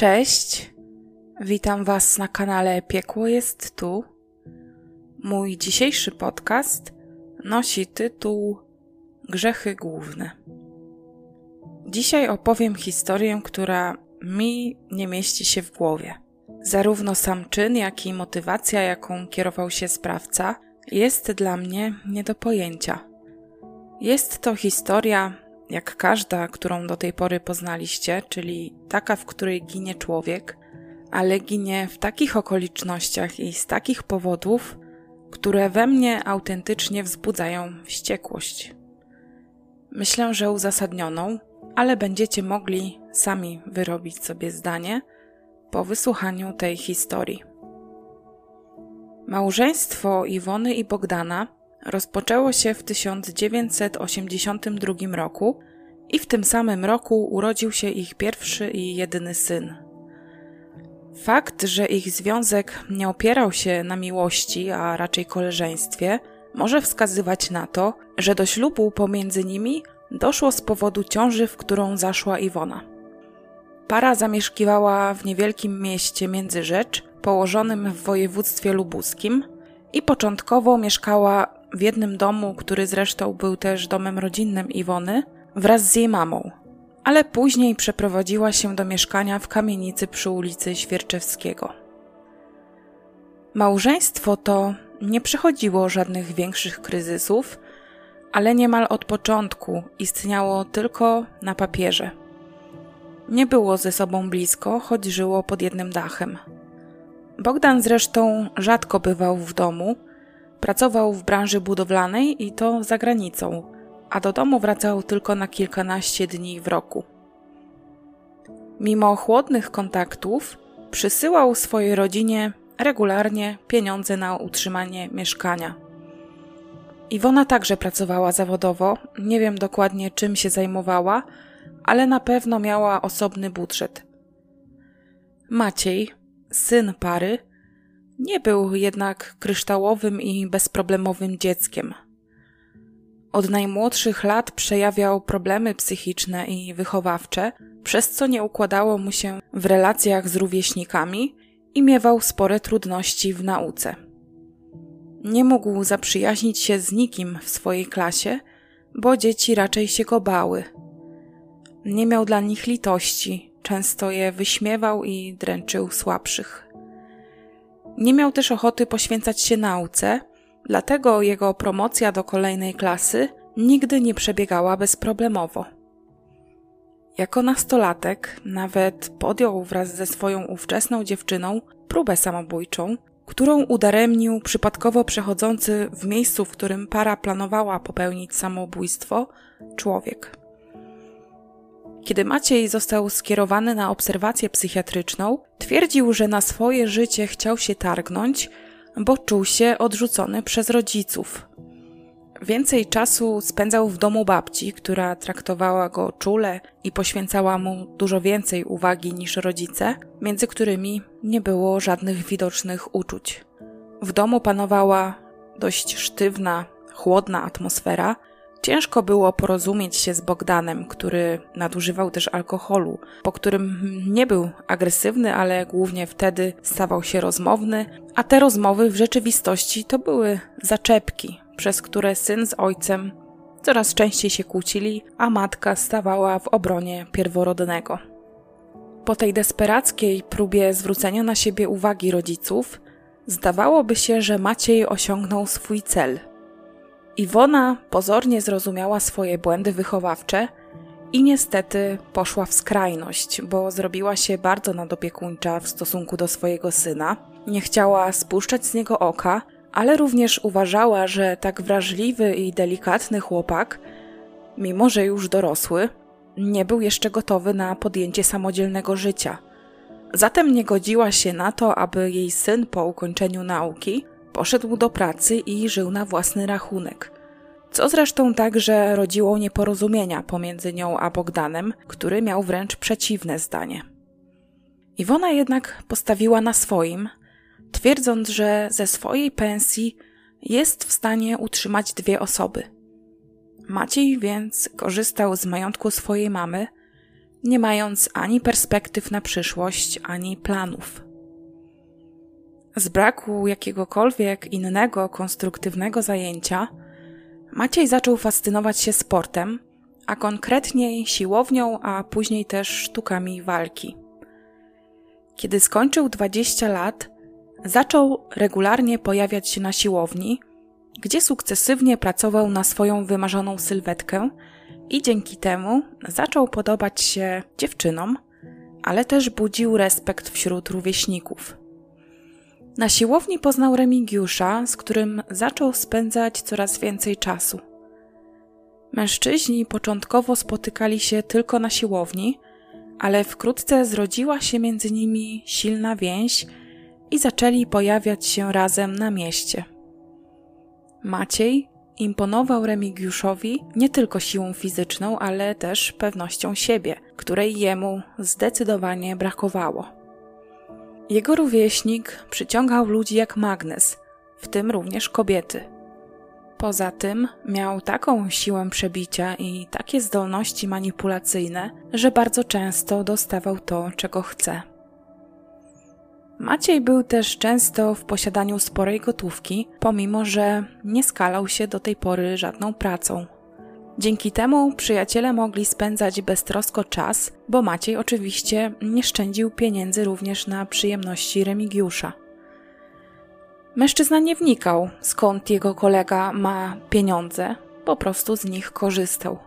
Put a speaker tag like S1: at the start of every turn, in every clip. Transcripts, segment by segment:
S1: Cześć, witam Was na kanale Piekło jest tu. Mój dzisiejszy podcast nosi tytuł Grzechy główne. Dzisiaj opowiem historię, która mi nie mieści się w głowie. Zarówno sam czyn, jak i motywacja, jaką kierował się sprawca, jest dla mnie nie do pojęcia. Jest to historia, jak każda, którą do tej pory poznaliście, czyli taka, w której ginie człowiek, ale ginie w takich okolicznościach i z takich powodów, które we mnie autentycznie wzbudzają wściekłość. Myślę, że uzasadnioną, ale będziecie mogli sami wyrobić sobie zdanie po wysłuchaniu tej historii. Małżeństwo Iwony i Bogdana rozpoczęło się w 1982 roku i w tym samym roku urodził się ich pierwszy i jedyny syn. Fakt, że ich związek nie opierał się na miłości, a raczej koleżeństwie, może wskazywać na to, że do ślubu pomiędzy nimi doszło z powodu ciąży, w którą zaszła Iwona. Para zamieszkiwała w niewielkim mieście Międzyrzecz, położonym w województwie lubuskim, i początkowo mieszkała w jednym domu, który zresztą był też domem rodzinnym Iwony, wraz z jej mamą, ale później przeprowadziła się do mieszkania w kamienicy przy ulicy Świerczewskiego. Małżeństwo to nie przechodziło żadnych większych kryzysów, ale niemal od początku istniało tylko na papierze. Nie było ze sobą blisko, choć żyło pod jednym dachem. Bogdan zresztą rzadko bywał w domu, pracował w branży budowlanej i to za granicą, a do domu wracał tylko na kilkanaście dni w roku. Mimo chłodnych kontaktów, przysyłał swojej rodzinie regularnie pieniądze na utrzymanie mieszkania. Iwona także pracowała zawodowo, nie wiem dokładnie czym się zajmowała, ale na pewno miała osobny budżet. Maciej, syn pary, nie był jednak kryształowym i bezproblemowym dzieckiem. Od najmłodszych lat przejawiał problemy psychiczne i wychowawcze, przez co nie układało mu się w relacjach z rówieśnikami i miewał spore trudności w nauce. Nie mógł zaprzyjaźnić się z nikim w swojej klasie, bo dzieci raczej się go bały. Nie miał dla nich litości, często je wyśmiewał i dręczył słabszych. Nie miał też ochoty poświęcać się nauce, dlatego jego promocja do kolejnej klasy nigdy nie przebiegała bezproblemowo. Jako nastolatek nawet podjął wraz ze swoją ówczesną dziewczyną próbę samobójczą, którą udaremnił przypadkowo przechodzący w miejscu, w którym para planowała popełnić samobójstwo, człowiek. Kiedy Maciej został skierowany na obserwację psychiatryczną, twierdził, że na swoje życie chciał się targnąć, bo czuł się odrzucony przez rodziców. Więcej czasu spędzał w domu babci, która traktowała go czule i poświęcała mu dużo więcej uwagi niż rodzice, między którymi nie było żadnych widocznych uczuć. W domu panowała dość sztywna, chłodna atmosfera, Ciężko było porozumieć się z Bogdanem, który nadużywał też alkoholu, po którym nie był agresywny, ale głównie wtedy stawał się rozmowny, a te rozmowy w rzeczywistości to były zaczepki, przez które syn z ojcem coraz częściej się kłócili, a matka stawała w obronie pierworodnego. Po tej desperackiej próbie zwrócenia na siebie uwagi rodziców, zdawałoby się, że Maciej osiągnął swój cel – Iwona pozornie zrozumiała swoje błędy wychowawcze i niestety poszła w skrajność, bo zrobiła się bardzo nadopiekuńcza w stosunku do swojego syna. Nie chciała spuszczać z niego oka, ale również uważała, że tak wrażliwy i delikatny chłopak, mimo że już dorosły, nie był jeszcze gotowy na podjęcie samodzielnego życia. Zatem nie godziła się na to, aby jej syn po ukończeniu nauki Poszedł do pracy i żył na własny rachunek. Co zresztą także rodziło nieporozumienia pomiędzy nią a Bogdanem, który miał wręcz przeciwne zdanie. Iwona jednak postawiła na swoim, twierdząc, że ze swojej pensji jest w stanie utrzymać dwie osoby. Maciej więc korzystał z majątku swojej mamy, nie mając ani perspektyw na przyszłość, ani planów. Z braku jakiegokolwiek innego konstruktywnego zajęcia, Maciej zaczął fascynować się sportem, a konkretniej siłownią, a później też sztukami walki. Kiedy skończył 20 lat, zaczął regularnie pojawiać się na siłowni, gdzie sukcesywnie pracował na swoją wymarzoną sylwetkę i dzięki temu zaczął podobać się dziewczynom, ale też budził respekt wśród rówieśników. Na siłowni poznał Remigiusza, z którym zaczął spędzać coraz więcej czasu. Mężczyźni początkowo spotykali się tylko na siłowni, ale wkrótce zrodziła się między nimi silna więź i zaczęli pojawiać się razem na mieście. Maciej imponował Remigiuszowi nie tylko siłą fizyczną, ale też pewnością siebie, której jemu zdecydowanie brakowało. Jego rówieśnik przyciągał ludzi jak magnes, w tym również kobiety. Poza tym miał taką siłę przebicia i takie zdolności manipulacyjne, że bardzo często dostawał to, czego chce. Maciej był też często w posiadaniu sporej gotówki, pomimo że nie skalał się do tej pory żadną pracą. Dzięki temu przyjaciele mogli spędzać beztrosko czas, bo Maciej oczywiście nie szczędził pieniędzy również na przyjemności Remigiusza. Mężczyzna nie wnikał, skąd jego kolega ma pieniądze, po prostu z nich korzystał.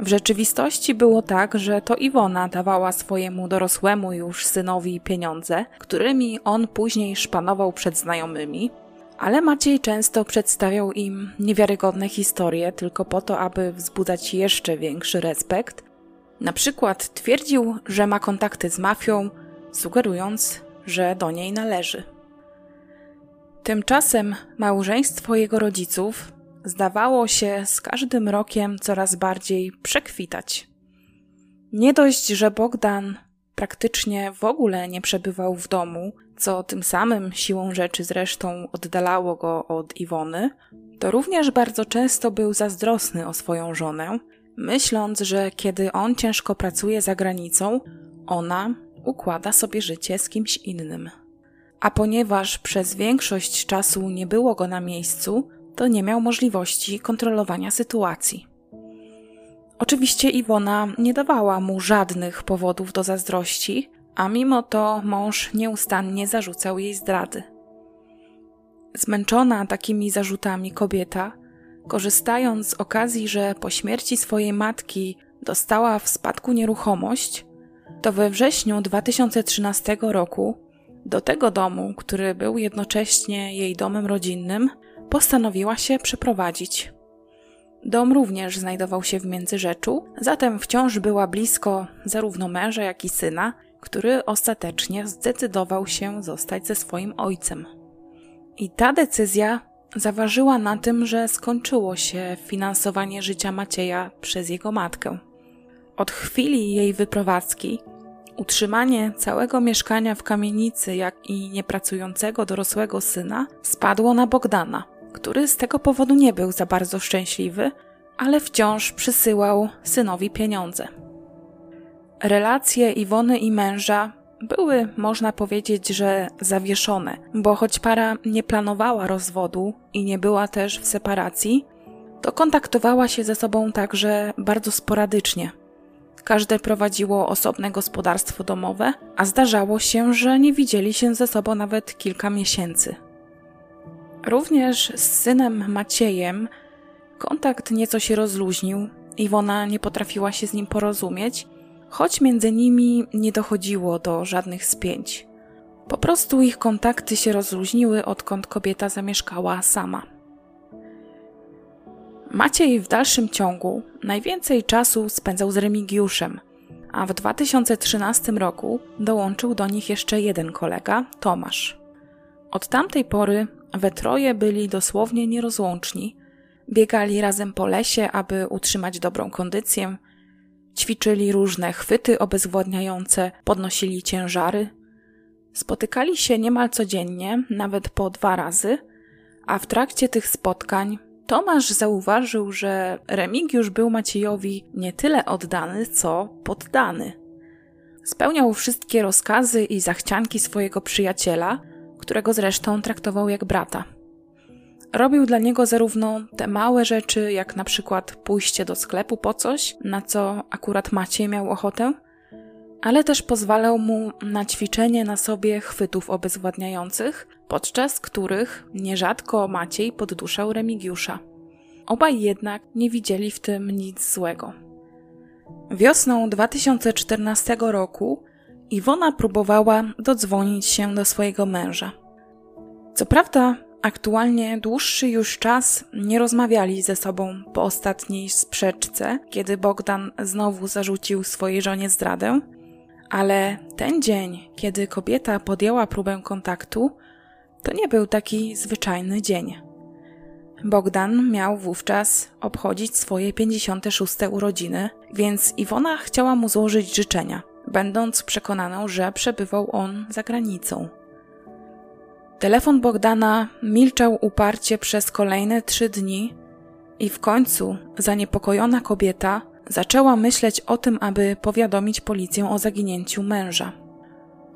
S1: W rzeczywistości było tak, że to Iwona dawała swojemu dorosłemu już synowi pieniądze, którymi on później szpanował przed znajomymi, ale Maciej często przedstawiał im niewiarygodne historie tylko po to, aby wzbudzać jeszcze większy respekt. Na przykład twierdził, że ma kontakty z mafią, sugerując, że do niej należy. Tymczasem małżeństwo jego rodziców zdawało się z każdym rokiem coraz bardziej przekwitać. Nie dość, że Bogdan praktycznie w ogóle nie przebywał w domu, co tym samym siłą rzeczy zresztą oddalało go od Iwony, to również bardzo często był zazdrosny o swoją żonę, myśląc, że kiedy on ciężko pracuje za granicą, ona układa sobie życie z kimś innym. A ponieważ przez większość czasu nie było go na miejscu, to nie miał możliwości kontrolowania sytuacji. Oczywiście Iwona nie dawała mu żadnych powodów do zazdrości, a mimo to mąż nieustannie zarzucał jej zdrady. Zmęczona takimi zarzutami kobieta, korzystając z okazji, że po śmierci swojej matki dostała w spadku nieruchomość, to we wrześniu 2013 roku do tego domu, który był jednocześnie jej domem rodzinnym, postanowiła się przeprowadzić. Dom również znajdował się w Międzyrzeczu, zatem wciąż była blisko zarówno męża, jak i syna, który ostatecznie zdecydował się zostać ze swoim ojcem. I ta decyzja zaważyła na tym, że skończyło się finansowanie życia Macieja przez jego matkę. Od chwili jej wyprowadzki utrzymanie całego mieszkania w kamienicy, jak i niepracującego dorosłego syna spadło na Bogdana – który z tego powodu nie był za bardzo szczęśliwy, ale wciąż przysyłał synowi pieniądze. Relacje Iwony i męża były, można powiedzieć, że zawieszone, bo choć para nie planowała rozwodu i nie była też w separacji, to kontaktowała się ze sobą także bardzo sporadycznie. Każde prowadziło osobne gospodarstwo domowe, a zdarzało się, że nie widzieli się ze sobą nawet kilka miesięcy. Również z synem Maciejem kontakt nieco się rozluźnił. Iwona nie potrafiła się z nim porozumieć, choć między nimi nie dochodziło do żadnych spięć. Po prostu ich kontakty się rozluźniły, odkąd kobieta zamieszkała sama. Maciej w dalszym ciągu najwięcej czasu spędzał z Remigiuszem, a w 2013 roku dołączył do nich jeszcze jeden kolega, Tomasz. Od tamtej pory we troje byli dosłownie nierozłączni. Biegali razem po lesie, aby utrzymać dobrą kondycję. Ćwiczyli różne chwyty obezwładniające, podnosili ciężary. Spotykali się niemal codziennie, nawet po dwa razy, a w trakcie tych spotkań Tomasz zauważył, że Remigiusz był Maciejowi nie tyle oddany, co poddany. Spełniał wszystkie rozkazy i zachcianki swojego przyjaciela, którego zresztą traktował jak brata. Robił dla niego zarówno te małe rzeczy, jak na przykład pójście do sklepu po coś, na co akurat Maciej miał ochotę, ale też pozwalał mu na ćwiczenie na sobie chwytów obezwładniających, podczas których nierzadko Maciej podduszał Remigiusza. Obaj jednak nie widzieli w tym nic złego. Wiosną 2014 roku Iwona próbowała dodzwonić się do swojego męża. Co prawda, aktualnie dłuższy już czas nie rozmawiali ze sobą po ostatniej sprzeczce, kiedy Bogdan znowu zarzucił swojej żonie zdradę, ale ten dzień, kiedy kobieta podjęła próbę kontaktu, to nie był taki zwyczajny dzień. Bogdan miał wówczas obchodzić swoje 56. urodziny, więc Iwona chciała mu złożyć życzenia, będąc przekonaną, że przebywał on za granicą. Telefon Bogdana milczał uparcie przez kolejne trzy dni i w końcu zaniepokojona kobieta zaczęła myśleć o tym, aby powiadomić policję o zaginięciu męża.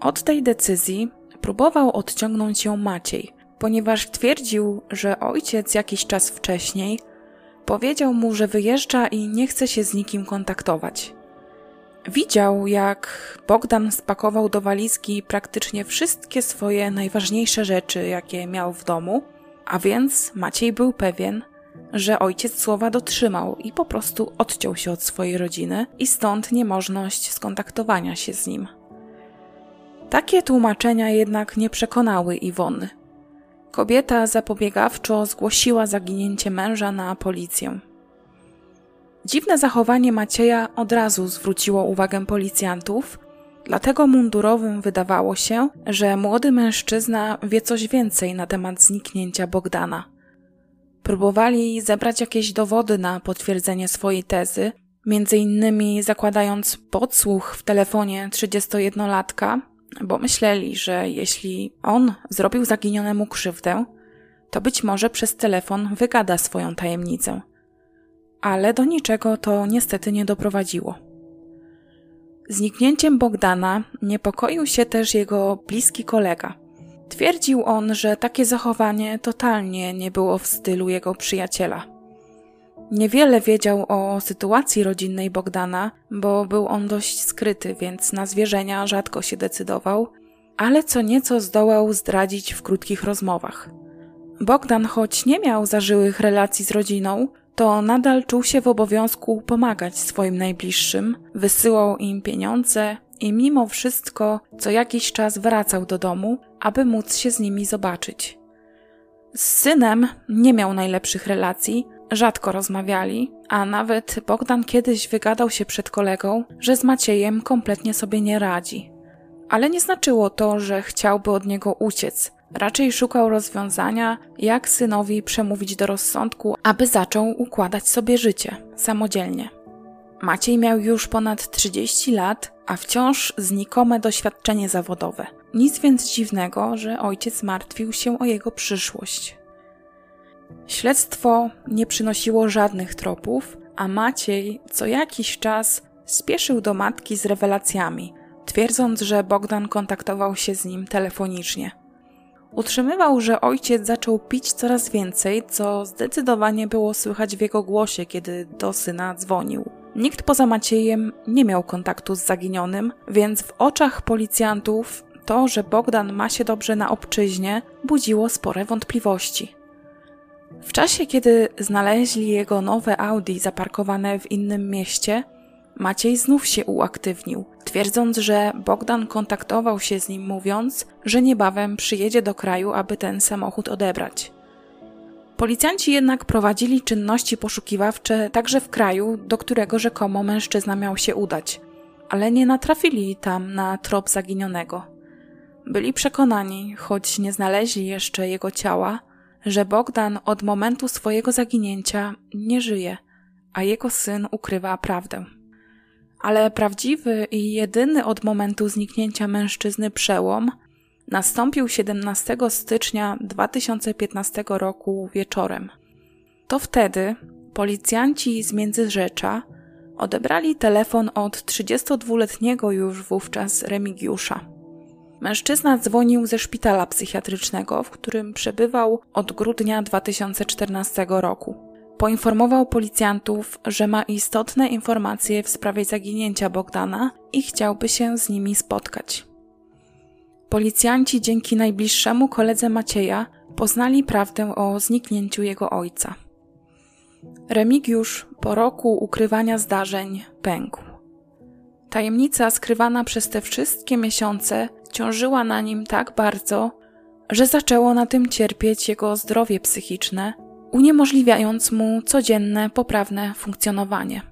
S1: Od tej decyzji próbował odciągnąć ją Maciej, ponieważ twierdził, że ojciec jakiś czas wcześniej powiedział mu, że wyjeżdża i nie chce się z nikim kontaktować. Widział, jak Bogdan spakował do walizki praktycznie wszystkie swoje najważniejsze rzeczy, jakie miał w domu, a więc Maciej był pewien, że ojciec słowa dotrzymał i po prostu odciął się od swojej rodziny i stąd niemożność skontaktowania się z nim. Takie tłumaczenia jednak nie przekonały Iwony. Kobieta zapobiegawczo zgłosiła zaginięcie męża na policję. Dziwne zachowanie Macieja od razu zwróciło uwagę policjantów, dlatego mundurowym wydawało się, że młody mężczyzna wie coś więcej na temat zniknięcia Bogdana. Próbowali zebrać jakieś dowody na potwierdzenie swojej tezy, między innymi zakładając podsłuch w telefonie 31-latka, bo myśleli, że jeśli on zrobił zaginionemu krzywdę, to być może przez telefon wygada swoją tajemnicę. Ale do niczego to niestety nie doprowadziło. Zniknięciem Bogdana niepokoił się też jego bliski kolega. Twierdził on, że takie zachowanie totalnie nie było w stylu jego przyjaciela. Niewiele wiedział o sytuacji rodzinnej Bogdana, bo był on dość skryty, więc na zwierzenia rzadko się decydował, ale co nieco zdołał zdradzić w krótkich rozmowach. Bogdan, choć nie miał zażyłych relacji z rodziną, to nadal czuł się w obowiązku pomagać swoim najbliższym, wysyłał im pieniądze i mimo wszystko co jakiś czas wracał do domu, aby móc się z nimi zobaczyć. Z synem nie miał najlepszych relacji, rzadko rozmawiali, a nawet Bogdan kiedyś wygadał się przed kolegą, że z Maciejem kompletnie sobie nie radzi. Ale nie znaczyło to, że chciałby od niego uciec. Raczej szukał rozwiązania, jak synowi przemówić do rozsądku, aby zaczął układać sobie życie samodzielnie. Maciej miał już ponad 30 lat, a wciąż znikome doświadczenie zawodowe. Nic więc dziwnego, że ojciec martwił się o jego przyszłość. Śledztwo nie przynosiło żadnych tropów, a Maciej co jakiś czas spieszył do matki z rewelacjami, twierdząc, że Bogdan kontaktował się z nim telefonicznie. Utrzymywał, że ojciec zaczął pić coraz więcej, co zdecydowanie było słychać w jego głosie, kiedy do syna dzwonił. Nikt poza Maciejem nie miał kontaktu z zaginionym, więc w oczach policjantów to, że Bogdan ma się dobrze na obczyźnie, budziło spore wątpliwości. W czasie, kiedy znaleźli jego nowe Audi zaparkowane w innym mieście, Maciej znów się uaktywnił, twierdząc, że Bogdan kontaktował się z nim, mówiąc, że niebawem przyjedzie do kraju, aby ten samochód odebrać. Policjanci jednak prowadzili czynności poszukiwawcze także w kraju, do którego rzekomo mężczyzna miał się udać, ale nie natrafili tam na trop zaginionego. Byli przekonani, choć nie znaleźli jeszcze jego ciała, że Bogdan od momentu swojego zaginięcia nie żyje, a jego syn ukrywa prawdę. Ale prawdziwy i jedyny od momentu zniknięcia mężczyzny przełom nastąpił 17 stycznia 2015 roku wieczorem. To wtedy policjanci z Międzyrzecza odebrali telefon od 32-letniego już wówczas Remigiusza. Mężczyzna dzwonił ze szpitala psychiatrycznego, w którym przebywał od grudnia 2014 roku. Poinformował policjantów, że ma istotne informacje w sprawie zaginięcia Bogdana i chciałby się z nimi spotkać. Policjanci dzięki najbliższemu koledze Macieja poznali prawdę o zniknięciu jego ojca. Remigiusz po roku ukrywania zdarzeń pękł. Tajemnica skrywana przez te wszystkie miesiące ciążyła na nim tak bardzo, że zaczęło na tym cierpieć jego zdrowie psychiczne, uniemożliwiając mu codzienne, poprawne funkcjonowanie.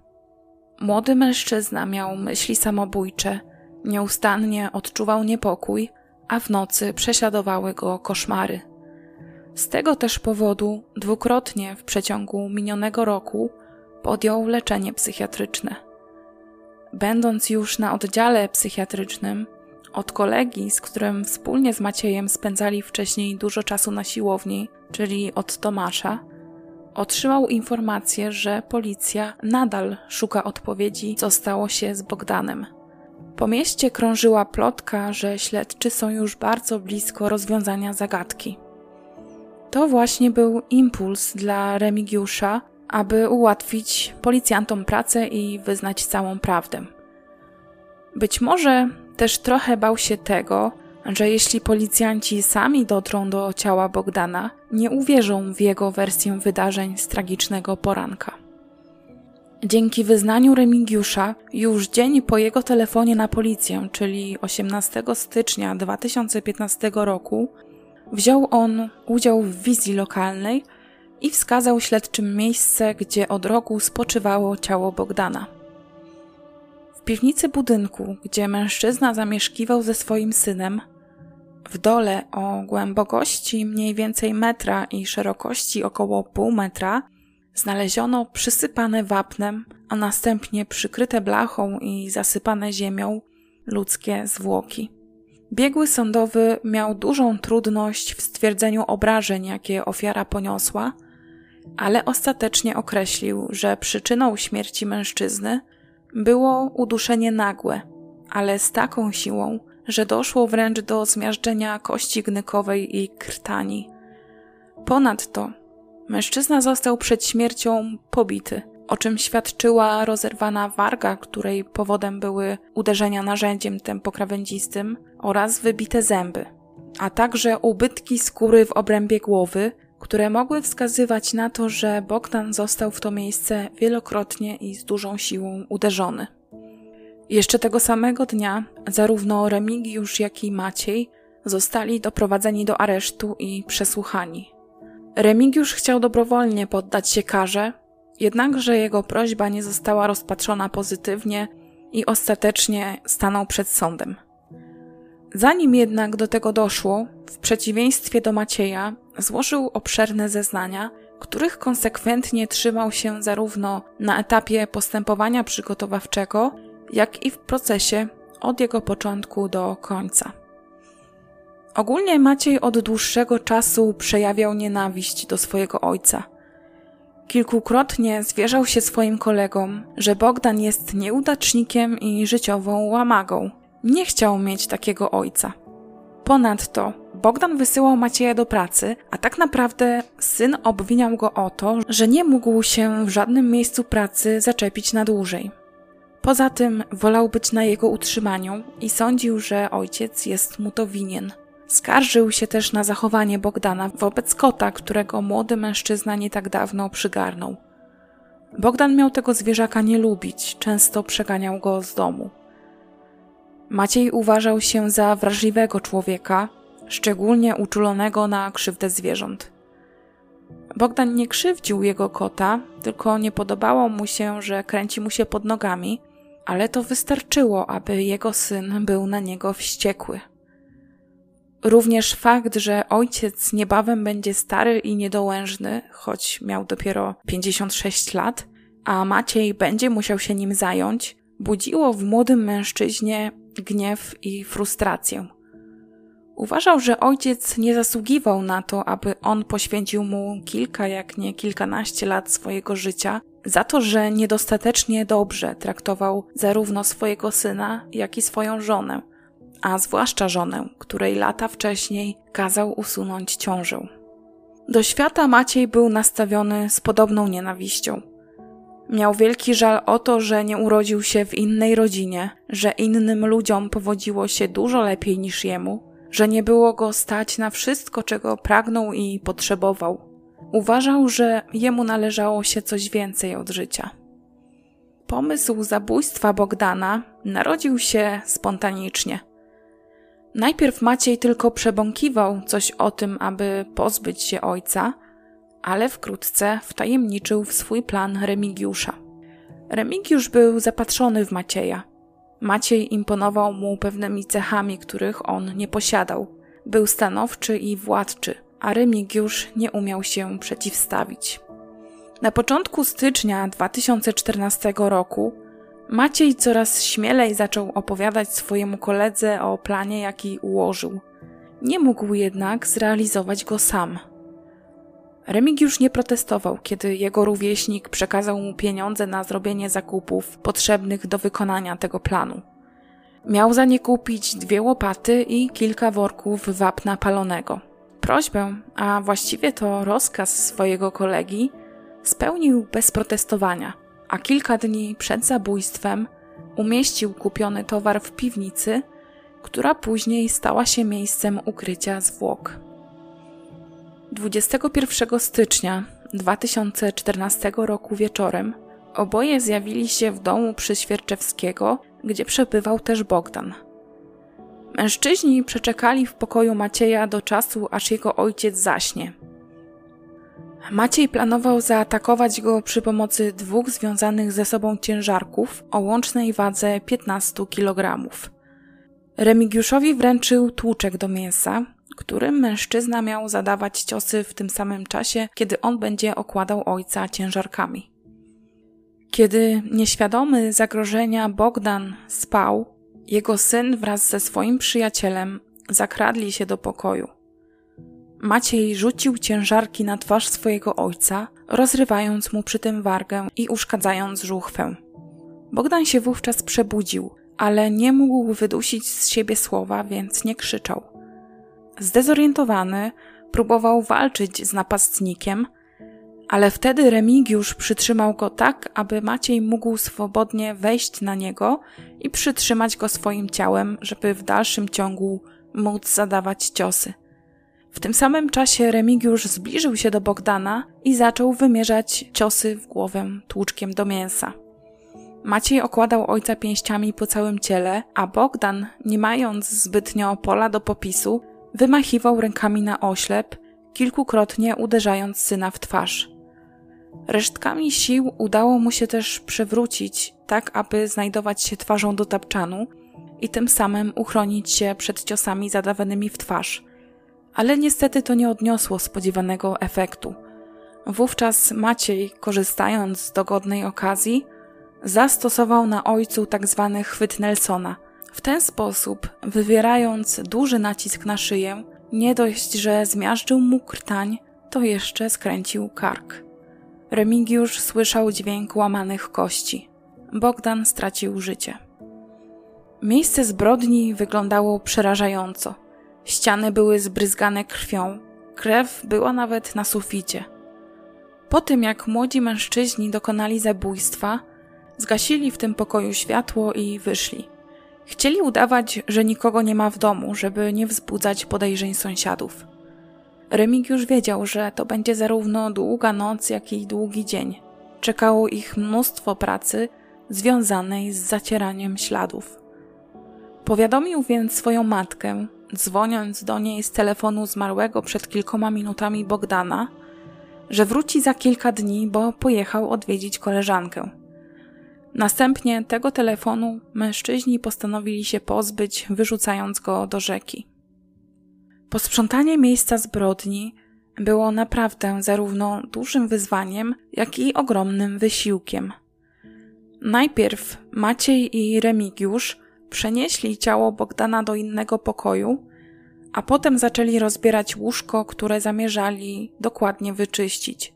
S1: Młody mężczyzna miał myśli samobójcze, nieustannie odczuwał niepokój, a w nocy prześladowały go koszmary. Z tego też powodu dwukrotnie w przeciągu minionego roku podjął leczenie psychiatryczne. Będąc już na oddziale psychiatrycznym, od kolegi, z którym wspólnie z Maciejem spędzali wcześniej dużo czasu na siłowni, czyli od Tomasza, otrzymał informację, że policja nadal szuka odpowiedzi, co stało się z Bogdanem. Po mieście krążyła plotka, że śledczy są już bardzo blisko rozwiązania zagadki. To właśnie był impuls dla Remigiusza, aby ułatwić policjantom pracę i wyznać całą prawdę. Być może też trochę bał się tego, że jeśli policjanci sami dotrą do ciała Bogdana, nie uwierzą w jego wersję wydarzeń z tragicznego poranka. Dzięki wyznaniu Remigiusza, już dzień po jego telefonie na policję, czyli 18 stycznia 2015 roku, wziął on udział w wizji lokalnej i wskazał śledczym miejsce, gdzie od roku spoczywało ciało Bogdana. W piwnicy budynku, gdzie mężczyzna zamieszkiwał ze swoim synem, w dole o głębokości mniej więcej metra i szerokości około pół metra, znaleziono przysypane wapnem, a następnie przykryte blachą i zasypane ziemią ludzkie zwłoki. Biegły sądowy miał dużą trudność w stwierdzeniu obrażeń, jakie ofiara poniosła, ale ostatecznie określił, że przyczyną śmierci mężczyzny było uduszenie nagłe, ale z taką siłą, że doszło wręcz do zmiażdżenia kości gnykowej i krtani. Ponadto mężczyzna został przed śmiercią pobity, o czym świadczyła rozerwana warga, której powodem były uderzenia narzędziem tempokrawędzistym oraz wybite zęby, a także ubytki skóry w obrębie głowy, które mogły wskazywać na to, że Bogdan został w to miejsce wielokrotnie i z dużą siłą uderzony. Jeszcze tego samego dnia zarówno Remigiusz, jak i Maciej zostali doprowadzeni do aresztu i przesłuchani. Remigiusz chciał dobrowolnie poddać się karze, jednakże jego prośba nie została rozpatrzona pozytywnie i ostatecznie stanął przed sądem. Zanim jednak do tego doszło, w przeciwieństwie do Macieja, złożył obszerne zeznania, których konsekwentnie trzymał się zarówno na etapie postępowania przygotowawczego, jak i w procesie od jego początku do końca. Ogólnie Maciej od dłuższego czasu przejawiał nienawiść do swojego ojca. Kilkukrotnie zwierzał się swoim kolegom, że Bogdan jest nieudacznikiem i życiową łamagą. Nie chciał mieć takiego ojca. Ponadto Bogdan wysyłał Macieja do pracy, a tak naprawdę syn obwiniał go o to, że nie mógł się w żadnym miejscu pracy zaczepić na dłużej. Poza tym wolał być na jego utrzymaniu i sądził, że ojciec jest mu to winien. Skarżył się też na zachowanie Bogdana wobec kota, którego młody mężczyzna nie tak dawno przygarnął. Bogdan miał tego zwierzaka nie lubić, często przeganiał go z domu. Maciej uważał się za wrażliwego człowieka, szczególnie uczulonego na krzywdę zwierząt. Bogdan nie krzywdził jego kota, tylko nie podobało mu się, że kręci mu się pod nogami, ale to wystarczyło, aby jego syn był na niego wściekły. Również fakt, że ojciec niebawem będzie stary i niedołężny, choć miał dopiero 56 lat, a Maciej będzie musiał się nim zająć, budziło w młodym mężczyźnie gniew i frustrację. Uważał, że ojciec nie zasługiwał na to, aby on poświęcił mu kilka, jak nie kilkanaście lat swojego życia, za to, że niedostatecznie dobrze traktował zarówno swojego syna, jak i swoją żonę, a zwłaszcza żonę, której lata wcześniej kazał usunąć ciążę. Do świata Maciej był nastawiony z podobną nienawiścią. Miał wielki żal o to, że nie urodził się w innej rodzinie, że innym ludziom powodziło się dużo lepiej niż jemu, że nie było go stać na wszystko, czego pragnął i potrzebował. Uważał, że jemu należało się coś więcej od życia. Pomysł zabójstwa Bogdana narodził się spontanicznie. Najpierw Maciej tylko przebąkiwał coś o tym, aby pozbyć się ojca, ale wkrótce wtajemniczył w swój plan Remigiusza. Remigiusz był zapatrzony w Macieja. Maciej imponował mu pewnymi cechami, których on nie posiadał. Był stanowczy i władczy, a Remigiusz nie umiał się przeciwstawić. Na początku stycznia 2014 roku Maciej coraz śmielej zaczął opowiadać swojemu koledze o planie, jaki ułożył. Nie mógł jednak zrealizować go sam. Remigiusz nie protestował, kiedy jego rówieśnik przekazał mu pieniądze na zrobienie zakupów potrzebnych do wykonania tego planu. Miał za nie kupić dwie łopaty i kilka worków wapna palonego. Prośbę, a właściwie to rozkaz swojego kolegi, spełnił bez protestowania, a kilka dni przed zabójstwem umieścił kupiony towar w piwnicy, która później stała się miejscem ukrycia zwłok. 21 stycznia 2014 roku wieczorem oboje zjawili się w domu przy Świerczewskiego, gdzie przebywał też Bogdan. Mężczyźni przeczekali w pokoju Macieja do czasu, aż jego ojciec zaśnie. Maciej planował zaatakować go przy pomocy dwóch związanych ze sobą ciężarków o łącznej wadze 15 kg. Remigiuszowi wręczył tłuczek do mięsa, którym mężczyzna miał zadawać ciosy w tym samym czasie, kiedy on będzie okładał ojca ciężarkami. Kiedy nieświadomy zagrożenia Bogdan spał, jego syn wraz ze swoim przyjacielem zakradli się do pokoju. Maciej rzucił ciężarki na twarz swojego ojca, rozrywając mu przy tym wargę i uszkadzając żuchwę. Bogdan się wówczas przebudził, ale nie mógł wydusić z siebie słowa, więc nie krzyczał. Zdezorientowany, próbował walczyć z napastnikiem, ale wtedy Remigiusz przytrzymał go tak, aby Maciej mógł swobodnie wejść na niego i przytrzymać go swoim ciałem, żeby w dalszym ciągu móc zadawać ciosy. W tym samym czasie Remigiusz zbliżył się do Bogdana i zaczął wymierzać ciosy w głowę tłuczkiem do mięsa. Maciej okładał ojca pięściami po całym ciele, a Bogdan, nie mając zbytnio pola do popisu, wymachiwał rękami na oślep, kilkukrotnie uderzając syna w twarz. Resztkami sił udało mu się też przewrócić, tak aby znajdować się twarzą do tapczanu i tym samym uchronić się przed ciosami zadawanymi w twarz. Ale niestety to nie odniosło spodziewanego efektu. Wówczas Maciej, korzystając z dogodnej okazji, zastosował na ojcu tzw. Tak chwyt Nelsona. W ten sposób, wywierając duży nacisk na szyję, nie dość, że zmiażdżył mu krtań, to jeszcze skręcił kark. Remigiusz słyszał dźwięk łamanych kości. Bogdan stracił życie. Miejsce zbrodni wyglądało przerażająco. Ściany były zbryzgane krwią, krew była nawet na suficie. Po tym, jak młodzi mężczyźni dokonali zabójstwa, zgasili w tym pokoju światło i wyszli. Chcieli udawać, że nikogo nie ma w domu, żeby nie wzbudzać podejrzeń sąsiadów. Remigiusz wiedział, że to będzie zarówno długa noc, jak i długi dzień. Czekało ich mnóstwo pracy związanej z zacieraniem śladów. Powiadomił więc swoją matkę, dzwoniąc do niej z telefonu zmarłego przed kilkoma minutami Bogdana, że wróci za kilka dni, bo pojechał odwiedzić koleżankę. Następnie tego telefonu mężczyźni postanowili się pozbyć, wyrzucając go do rzeki. Posprzątanie miejsca zbrodni było naprawdę zarówno dużym wyzwaniem, jak i ogromnym wysiłkiem. Najpierw Maciej i Remigiusz przenieśli ciało Bogdana do innego pokoju, a potem zaczęli rozbierać łóżko, które zamierzali dokładnie wyczyścić.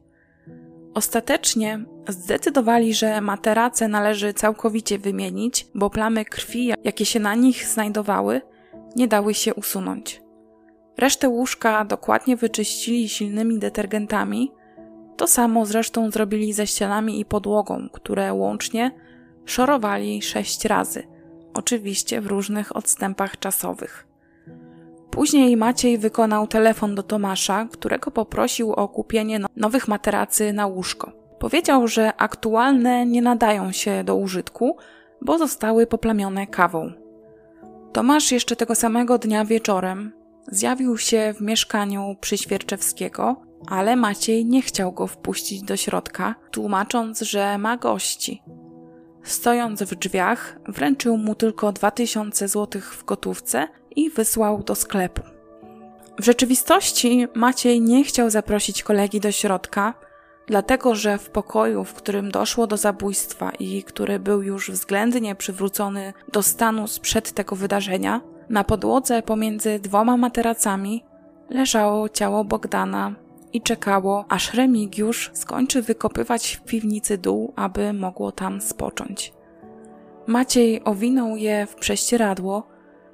S1: Ostatecznie zdecydowali, że materace należy całkowicie wymienić, bo plamy krwi, jakie się na nich znajdowały, nie dały się usunąć. Resztę łóżka dokładnie wyczyścili silnymi detergentami. To samo zresztą zrobili ze ścianami i podłogą, które łącznie szorowali sześć razy, oczywiście w różnych odstępach czasowych. Później Maciej wykonał telefon do Tomasza, którego poprosił o kupienie no- nowych materacy na łóżko. Powiedział, że aktualne nie nadają się do użytku, bo zostały poplamione kawą. Tomasz jeszcze tego samego dnia wieczorem zjawił się w mieszkaniu przy Świerczewskiego, ale Maciej nie chciał go wpuścić do środka, tłumacząc, że ma gości. Stojąc w drzwiach, wręczył mu tylko 2000 zł w gotówce i wysłał do sklepu. W rzeczywistości Maciej nie chciał zaprosić kolegi do środka, dlatego że w pokoju, w którym doszło do zabójstwa i który był już względnie przywrócony do stanu sprzed tego wydarzenia, na podłodze pomiędzy dwoma materacami leżało ciało Bogdana i czekało, aż Remigiusz skończy wykopywać w piwnicy dół, aby mogło tam spocząć. Maciej owinął je w prześcieradło,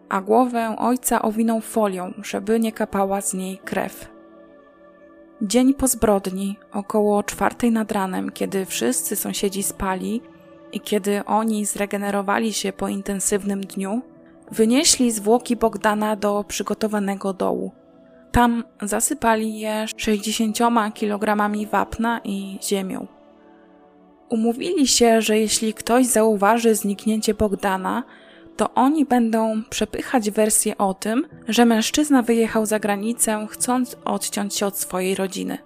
S1: a głowę ojca owinął folią, żeby nie kapała z niej krew. Dzień po zbrodni, około czwartej nad ranem, kiedy wszyscy sąsiedzi spali i kiedy oni zregenerowali się po intensywnym dniu, wynieśli zwłoki Bogdana do przygotowanego dołu. Tam zasypali je 60 kilogramami wapna i ziemią. Umówili się, że jeśli ktoś zauważy zniknięcie Bogdana, to oni będą przepychać wersję o tym, że mężczyzna wyjechał za granicę, chcąc odciąć się od swojej rodziny.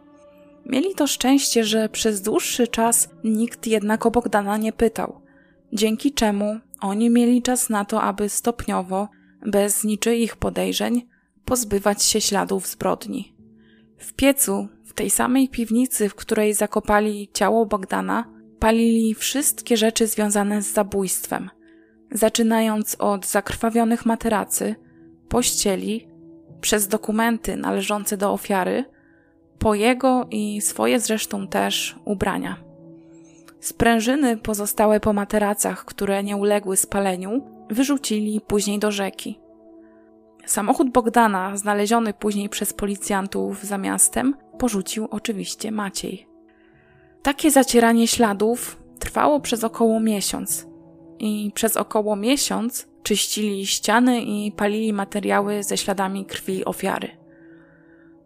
S1: Mieli to szczęście, że przez dłuższy czas nikt jednak o Bogdana nie pytał, dzięki czemu oni mieli czas na to, aby stopniowo, bez niczyich podejrzeń, pozbywać się śladów zbrodni. W piecu, w tej samej piwnicy, w której zakopali ciało Bogdana, palili wszystkie rzeczy związane z zabójstwem – zaczynając od zakrwawionych materacy, pościeli, przez dokumenty należące do ofiary, po jego i swoje zresztą też ubrania. Sprężyny pozostałe po materacach, które nie uległy spaleniu, wyrzucili później do rzeki. Samochód Bogdana, znaleziony później przez policjantów za miastem, porzucił oczywiście Maciej. Takie zacieranie śladów trwało przez około miesiąc, i przez około miesiąc czyścili ściany i palili materiały ze śladami krwi ofiary.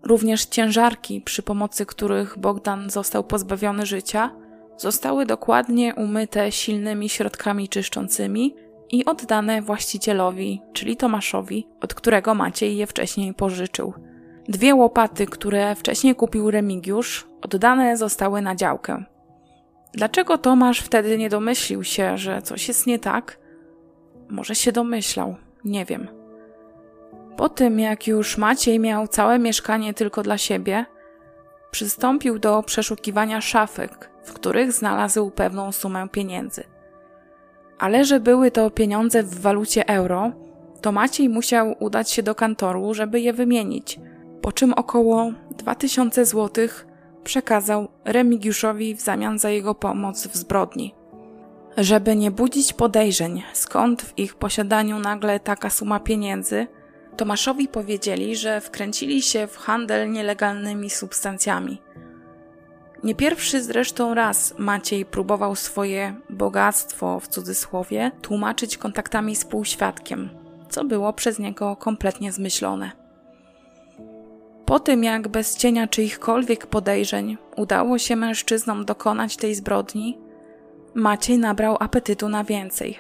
S1: Również ciężarki, przy pomocy których Bogdan został pozbawiony życia, zostały dokładnie umyte silnymi środkami czyszczącymi i oddane właścicielowi, czyli Tomaszowi, od którego Maciej je wcześniej pożyczył. Dwie łopaty, które wcześniej kupił Remigiusz, oddane zostały na działkę. Dlaczego Tomasz wtedy nie domyślił się, że coś jest nie tak? Może się domyślał, nie wiem. Po tym, jak już Maciej miał całe mieszkanie tylko dla siebie, przystąpił do przeszukiwania szafek, w których znalazł pewną sumę pieniędzy. Ale że były to pieniądze w walucie euro, to Maciej musiał udać się do kantoru, żeby je wymienić, po czym około 2000 złotych przekazał Remigiuszowi w zamian za jego pomoc w zbrodni. Żeby nie budzić podejrzeń, skąd w ich posiadaniu nagle taka suma pieniędzy, Tomaszowi powiedzieli, że wkręcili się w handel nielegalnymi substancjami. Nie pierwszy zresztą raz Maciej próbował swoje bogactwo w cudzysłowie tłumaczyć kontaktami z półświadkiem, co było przez niego kompletnie zmyślone. Po tym, jak bez cienia czyichkolwiek podejrzeń udało się mężczyznom dokonać tej zbrodni, Maciej nabrał apetytu na więcej.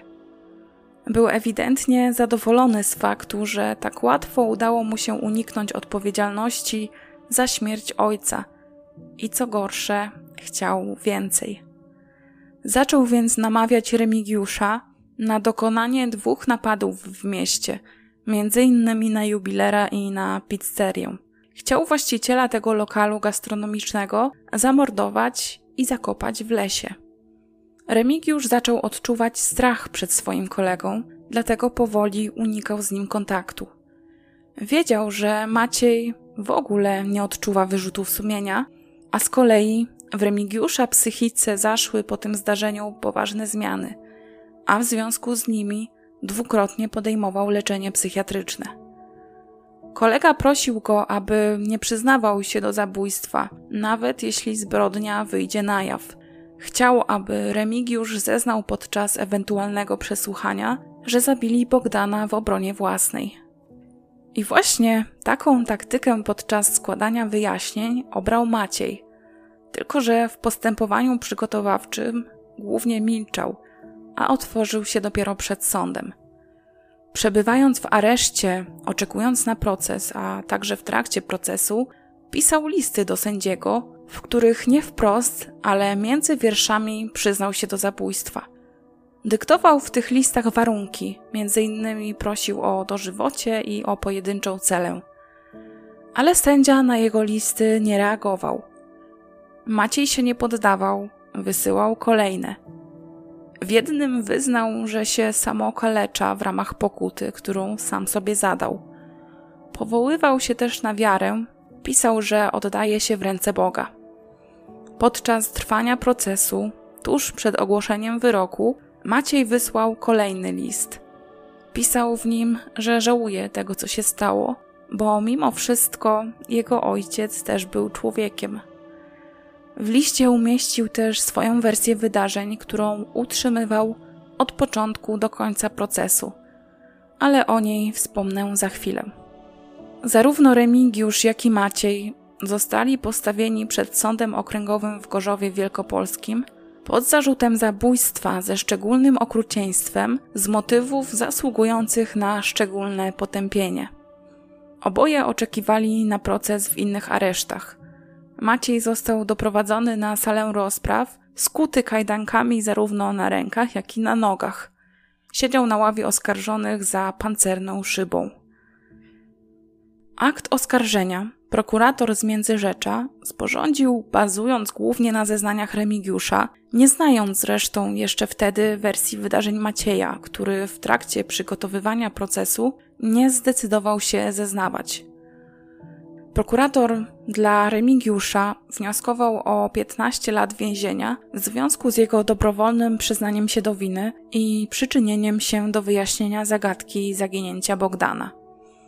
S1: Był ewidentnie zadowolony z faktu, że tak łatwo udało mu się uniknąć odpowiedzialności za śmierć ojca i co gorsze, chciał więcej. Zaczął więc namawiać Remigiusza na dokonanie dwóch napadów w mieście, między innymi na jubilera i na pizzerię. Chciał właściciela tego lokalu gastronomicznego zamordować i zakopać w lesie. Remigiusz zaczął odczuwać strach przed swoim kolegą, dlatego powoli unikał z nim kontaktu. Wiedział, że Maciej w ogóle nie odczuwa wyrzutów sumienia, a z kolei w Remigiusza psychice zaszły po tym zdarzeniu poważne zmiany, a w związku z nimi dwukrotnie podejmował leczenie psychiatryczne. Kolega prosił go, aby nie przyznawał się do zabójstwa, nawet jeśli zbrodnia wyjdzie na jaw. Chciał, aby Remigiusz zeznał podczas ewentualnego przesłuchania, że zabili Bogdana w obronie własnej. I właśnie taką taktykę podczas składania wyjaśnień obrał Maciej. Tylko, że w postępowaniu przygotowawczym głównie milczał, a otworzył się dopiero przed sądem. Przebywając w areszcie, oczekując na proces, a także w trakcie procesu, pisał listy do sędziego, w których nie wprost, ale między wierszami przyznał się do zabójstwa. Dyktował w tych listach warunki, między innymi prosił o dożywocie i o pojedynczą celę. Ale sędzia na jego listy nie reagował. Maciej się nie poddawał, wysyłał kolejne. W jednym wyznał, że się samookalecza w ramach pokuty, którą sam sobie zadał. Powoływał się też na wiarę, pisał, że oddaje się w ręce Boga. Podczas trwania procesu, tuż przed ogłoszeniem wyroku, Maciej wysłał kolejny list. Pisał w nim, że żałuje tego, co się stało, bo mimo wszystko jego ojciec też był człowiekiem. W liście umieścił też swoją wersję wydarzeń, którą utrzymywał od początku do końca procesu, ale o niej wspomnę za chwilę. Zarówno Remigiusz, jak i Maciej zostali postawieni przed sądem okręgowym w Gorzowie Wielkopolskim pod zarzutem zabójstwa ze szczególnym okrucieństwem z motywów zasługujących na szczególne potępienie. Oboje oczekiwali na proces w innych aresztach. Maciej został doprowadzony na salę rozpraw, skuty kajdankami zarówno na rękach, jak i na nogach. Siedział na ławie oskarżonych za pancerną szybą. Akt oskarżenia prokurator z Międzyrzecza sporządził, bazując głównie na zeznaniach Remigiusza, nie znając zresztą jeszcze wtedy wersji wydarzeń Macieja, który w trakcie przygotowywania procesu nie zdecydował się zeznawać. Prokurator dla Remigiusza wnioskował o 15 lat więzienia w związku z jego dobrowolnym przyznaniem się do winy i przyczynieniem się do wyjaśnienia zagadki zaginięcia Bogdana.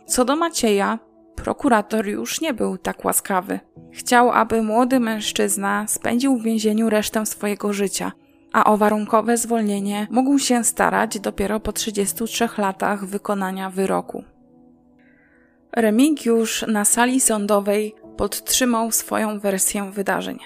S1: Co do Macieja, prokurator już nie był tak łaskawy. Chciał, aby młody mężczyzna spędził w więzieniu resztę swojego życia, a o warunkowe zwolnienie mógł się starać dopiero po 33 latach wykonania wyroku. Remigiusz na sali sądowej podtrzymał swoją wersję wydarzeń.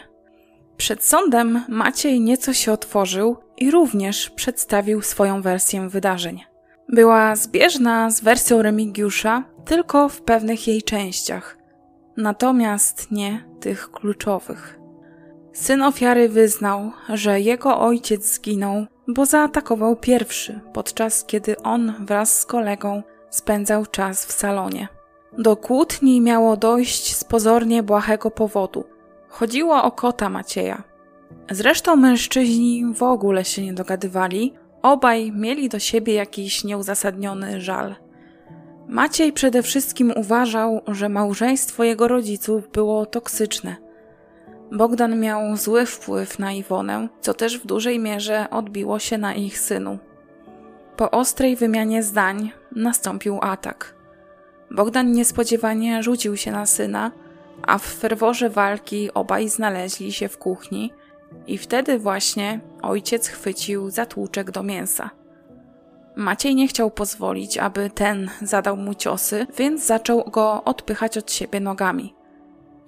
S1: Przed sądem Maciej nieco się otworzył i również przedstawił swoją wersję wydarzeń. Była zbieżna z wersją Remigiusza, tylko w pewnych jej częściach, natomiast nie tych kluczowych. Syn ofiary wyznał, że jego ojciec zginął, bo zaatakował pierwszy, podczas kiedy on wraz z kolegą spędzał czas w salonie. Do kłótni miało dojść z pozornie błahego powodu. Chodziło o kota Macieja. Zresztą mężczyźni w ogóle się nie dogadywali, obaj mieli do siebie jakiś nieuzasadniony żal. Maciej przede wszystkim uważał, że małżeństwo jego rodziców było toksyczne. Bogdan miał zły wpływ na Iwonę, co też w dużej mierze odbiło się na ich synu. Po ostrej wymianie zdań nastąpił atak. Bogdan niespodziewanie rzucił się na syna, a w ferworze walki obaj znaleźli się w kuchni i wtedy właśnie ojciec chwycił zatłuczek do mięsa. Maciej nie chciał pozwolić, aby ten zadał mu ciosy, więc zaczął go odpychać od siebie nogami.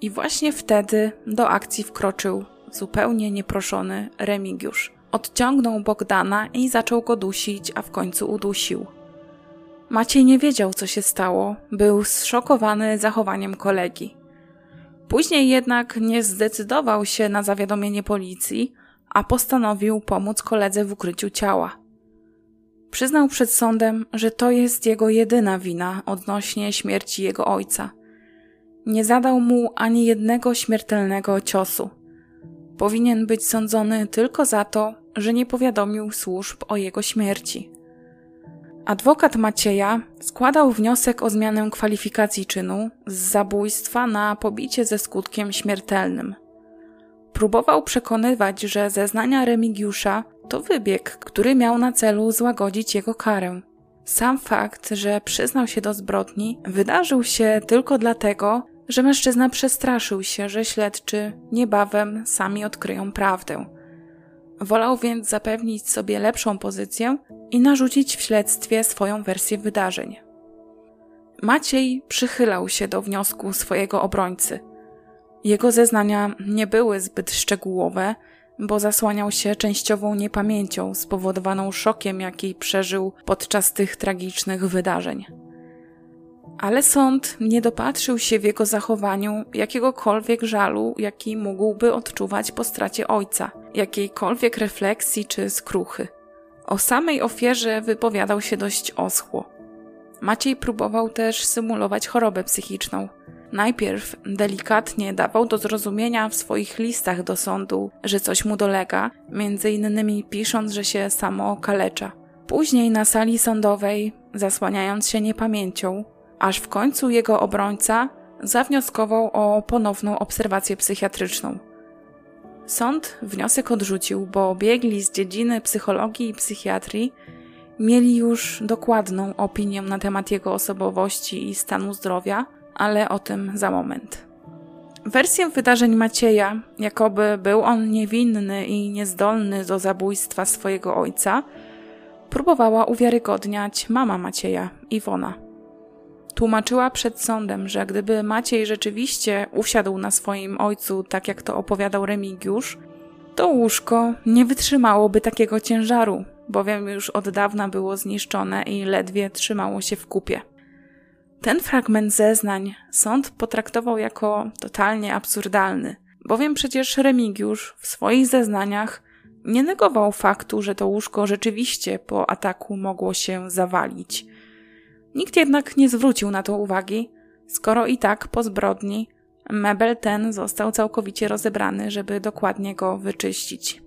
S1: I właśnie wtedy do akcji wkroczył zupełnie nieproszony Remigiusz. Odciągnął Bogdana i zaczął go dusić, a w końcu udusił. Maciej nie wiedział, co się stało, był zszokowany zachowaniem kolegi. Później jednak nie zdecydował się na zawiadomienie policji, a postanowił pomóc koledze w ukryciu ciała. Przyznał przed sądem, że to jest jego jedyna wina odnośnie śmierci jego ojca. Nie zadał mu ani jednego śmiertelnego ciosu. Powinien być sądzony tylko za to, że nie powiadomił służb o jego śmierci. Adwokat Macieja składał wniosek o zmianę kwalifikacji czynu z zabójstwa na pobicie ze skutkiem śmiertelnym. Próbował przekonywać, że zeznania Remigiusza to wybieg, który miał na celu złagodzić jego karę. Sam fakt, że przyznał się do zbrodni, wydarzył się tylko dlatego, że mężczyzna przestraszył się, że śledczy niebawem sami odkryją prawdę. Wolał więc zapewnić sobie lepszą pozycję i narzucić w śledztwie swoją wersję wydarzeń. Maciej przychylał się do wniosku swojego obrońcy. Jego zeznania nie były zbyt szczegółowe, bo zasłaniał się częściową niepamięcią spowodowaną szokiem, jaki przeżył podczas tych tragicznych wydarzeń. Ale sąd nie dopatrzył się w jego zachowaniu jakiegokolwiek żalu, jaki mógłby odczuwać po stracie ojca, jakiejkolwiek refleksji czy skruchy. O samej ofierze wypowiadał się dość oschło. Maciej próbował też symulować chorobę psychiczną. Najpierw delikatnie dawał do zrozumienia w swoich listach do sądu, że coś mu dolega, między innymi pisząc, że się samo okalecza. Później na sali sądowej, zasłaniając się niepamięcią, aż w końcu jego obrońca zawnioskował o ponowną obserwację psychiatryczną. Sąd wniosek odrzucił, bo biegli z dziedziny psychologii i psychiatrii mieli już dokładną opinię na temat jego osobowości i stanu zdrowia, ale o tym za moment. Wersję wydarzeń Macieja, jakoby był on niewinny i niezdolny do zabójstwa swojego ojca, próbowała uwiarygodniać mama Macieja, Iwona. Tłumaczyła przed sądem, że gdyby Maciej rzeczywiście usiadł na swoim ojcu, tak jak to opowiadał Remigiusz, to łóżko nie wytrzymałoby takiego ciężaru, bowiem już od dawna było zniszczone i ledwie trzymało się w kupie. Ten fragment zeznań sąd potraktował jako totalnie absurdalny, bowiem przecież Remigiusz w swoich zeznaniach nie negował faktu, że to łóżko rzeczywiście po ataku mogło się zawalić – Nikt jednak nie zwrócił na to uwagi, skoro i tak po zbrodni mebel ten został całkowicie rozebrany, żeby dokładnie go wyczyścić.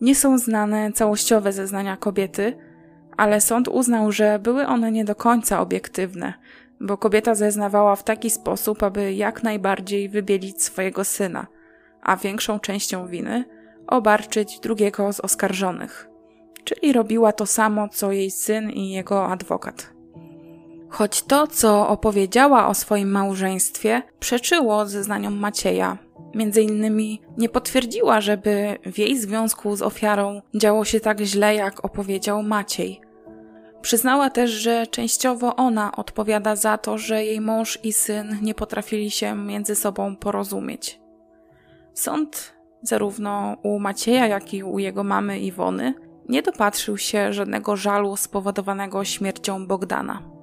S1: Nie są znane całościowe zeznania kobiety, ale sąd uznał, że były one nie do końca obiektywne, bo kobieta zeznawała w taki sposób, aby jak najbardziej wybielić swojego syna, a większą częścią winy obarczyć drugiego z oskarżonych czyli robiła to samo, co jej syn i jego adwokat. Choć to, co opowiedziała o swoim małżeństwie, przeczyło zeznaniom Macieja. Między innymi nie potwierdziła, żeby w jej związku z ofiarą działo się tak źle, jak opowiedział Maciej. Przyznała też, że częściowo ona odpowiada za to, że jej mąż i syn nie potrafili się między sobą porozumieć. Sąd, zarówno u Macieja, jak i u jego mamy Iwony, nie dopatrzył się żadnego żalu spowodowanego śmiercią Bogdana.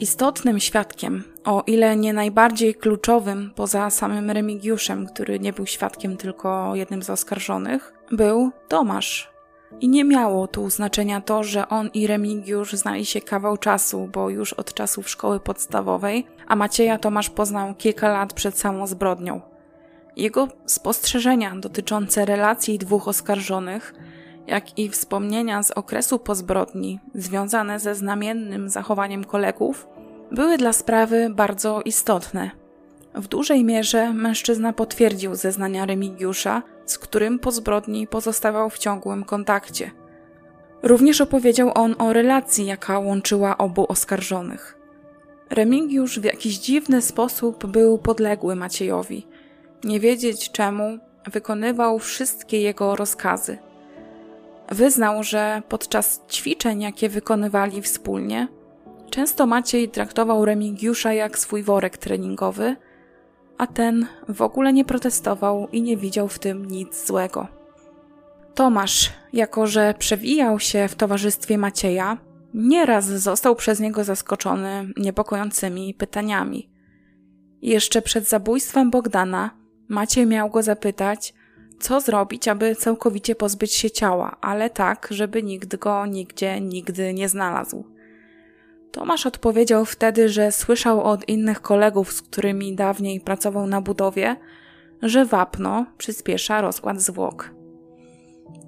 S1: Istotnym świadkiem, o ile nie najbardziej kluczowym poza samym Remigiuszem, który nie był świadkiem tylko jednym z oskarżonych, był Tomasz. I nie miało tu znaczenia to, że on i Remigiusz znali się kawał czasu, bo już od czasów szkoły podstawowej, a Macieja Tomasz poznał kilka lat przed samą zbrodnią. Jego spostrzeżenia dotyczące relacji dwóch oskarżonych jak i wspomnienia z okresu po zbrodni, związane ze znamiennym zachowaniem kolegów, były dla sprawy bardzo istotne. W dużej mierze mężczyzna potwierdził zeznania Remigiusza, z którym po zbrodni pozostawał w ciągłym kontakcie. Również opowiedział on o relacji, jaka łączyła obu oskarżonych. Remigiusz w jakiś dziwny sposób był podległy Maciejowi. Nie wiedzieć czemu, wykonywał wszystkie jego rozkazy – Wyznał, że podczas ćwiczeń, jakie wykonywali wspólnie, często Maciej traktował Remigiusza jak swój worek treningowy, a ten w ogóle nie protestował i nie widział w tym nic złego. Tomasz, jako że przewijał się w towarzystwie Macieja, nieraz został przez niego zaskoczony niepokojącymi pytaniami. Jeszcze przed zabójstwem Bogdana Maciej miał go zapytać, co zrobić, aby całkowicie pozbyć się ciała, ale tak, żeby nikt go nigdzie nigdy nie znalazł. Tomasz odpowiedział wtedy, że słyszał od innych kolegów, z którymi dawniej pracował na budowie, że wapno przyspiesza rozkład zwłok.